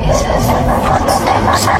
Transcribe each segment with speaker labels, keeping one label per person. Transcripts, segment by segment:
Speaker 1: This is Footsteps.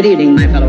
Speaker 2: Good evening, my fellow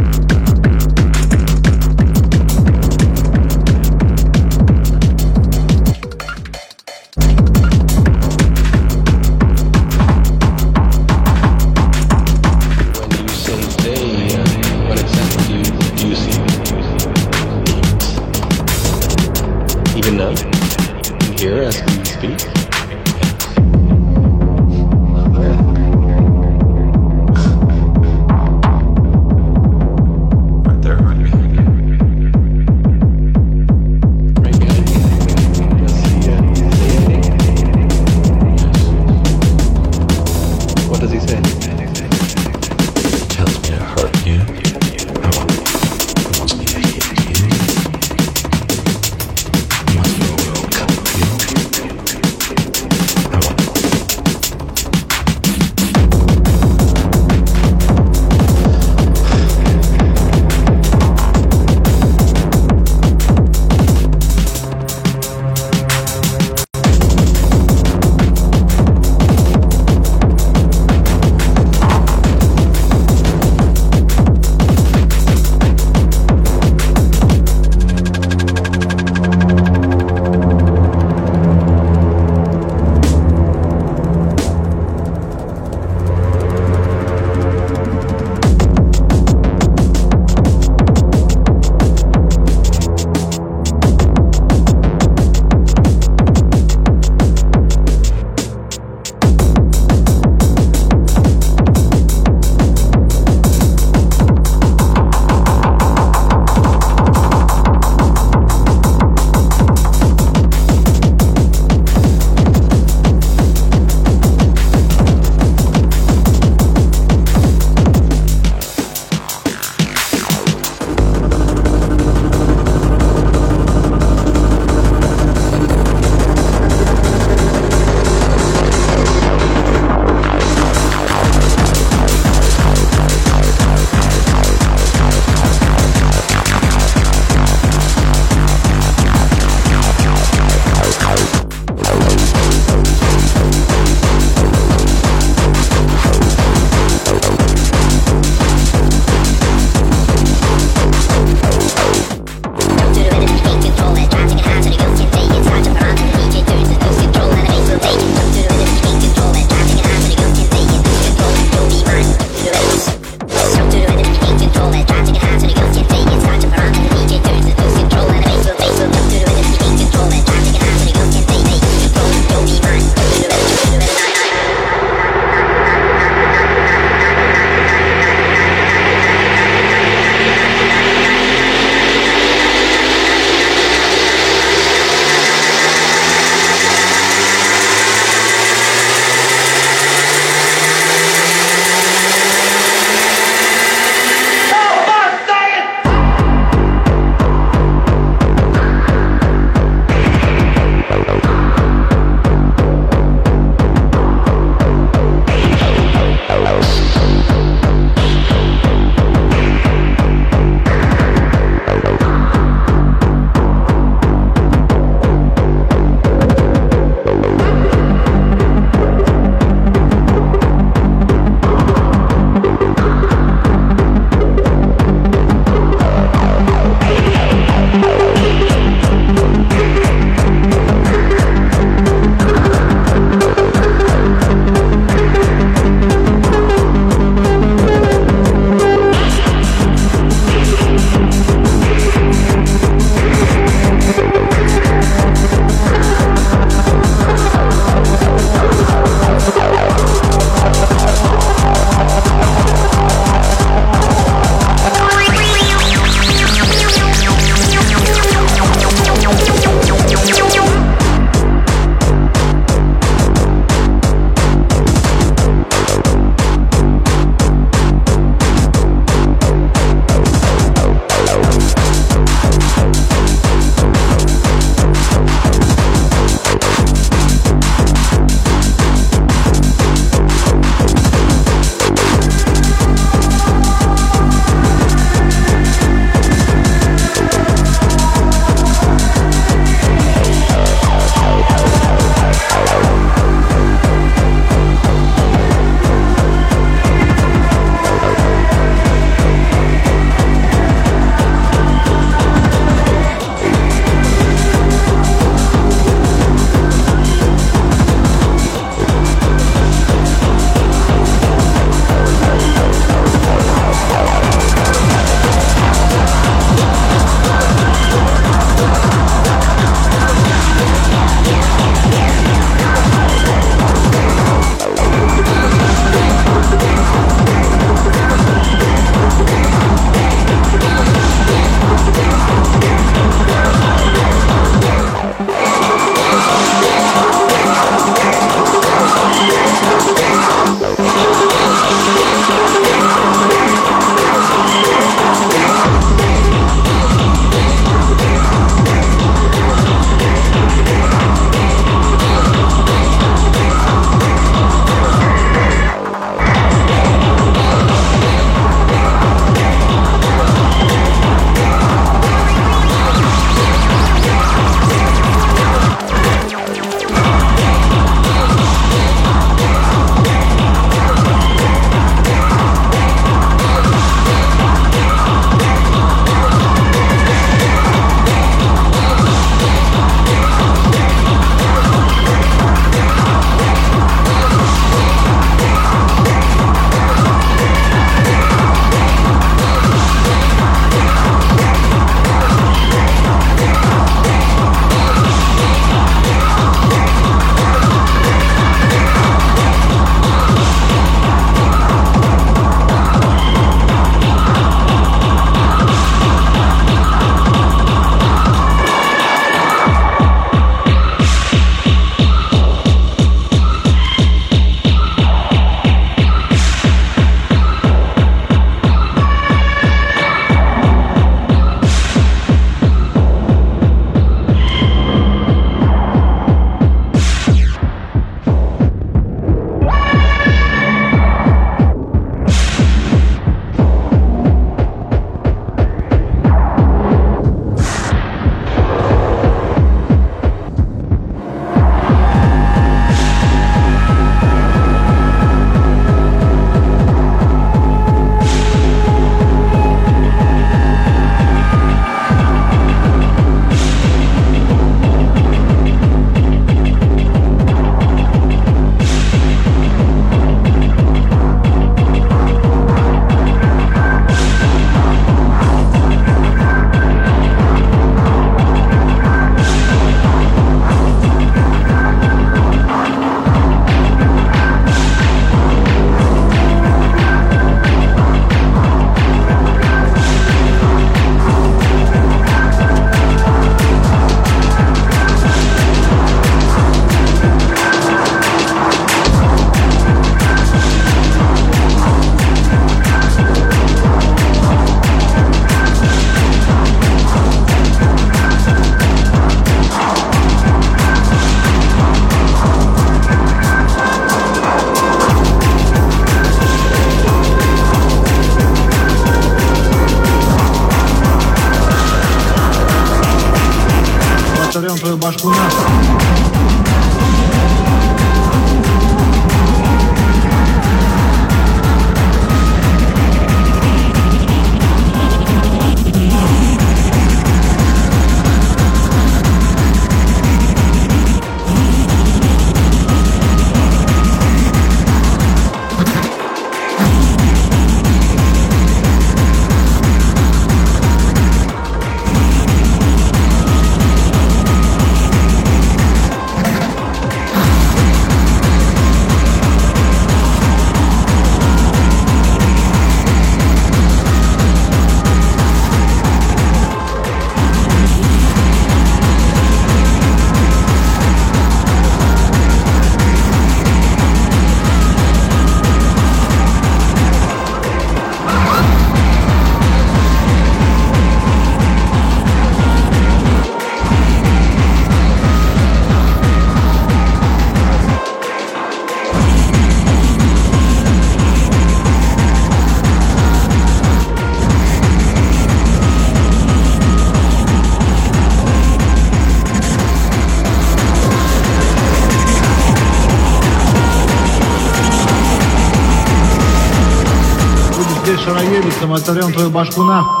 Speaker 3: смотрем твою башку
Speaker 4: на.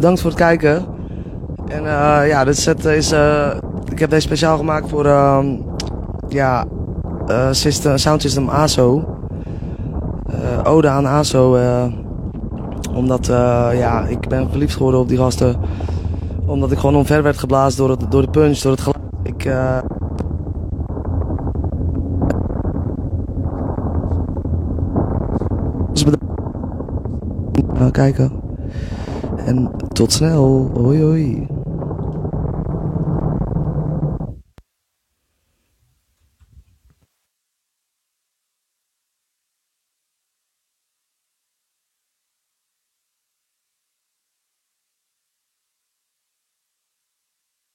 Speaker 4: Bedankt voor het kijken. En eh, ja, dit set is. eh, ik heb deze speciaal gemaakt voor. ehm, ja. eh, system, Sound System ASO. Ode aan ASO. omdat. ja, ik ben verliefd geworden op die gasten. Omdat ik gewoon omver werd geblazen door, het, door de punch, door het geluid. Ik. dus kijken. Tot snel. Hoi hoi.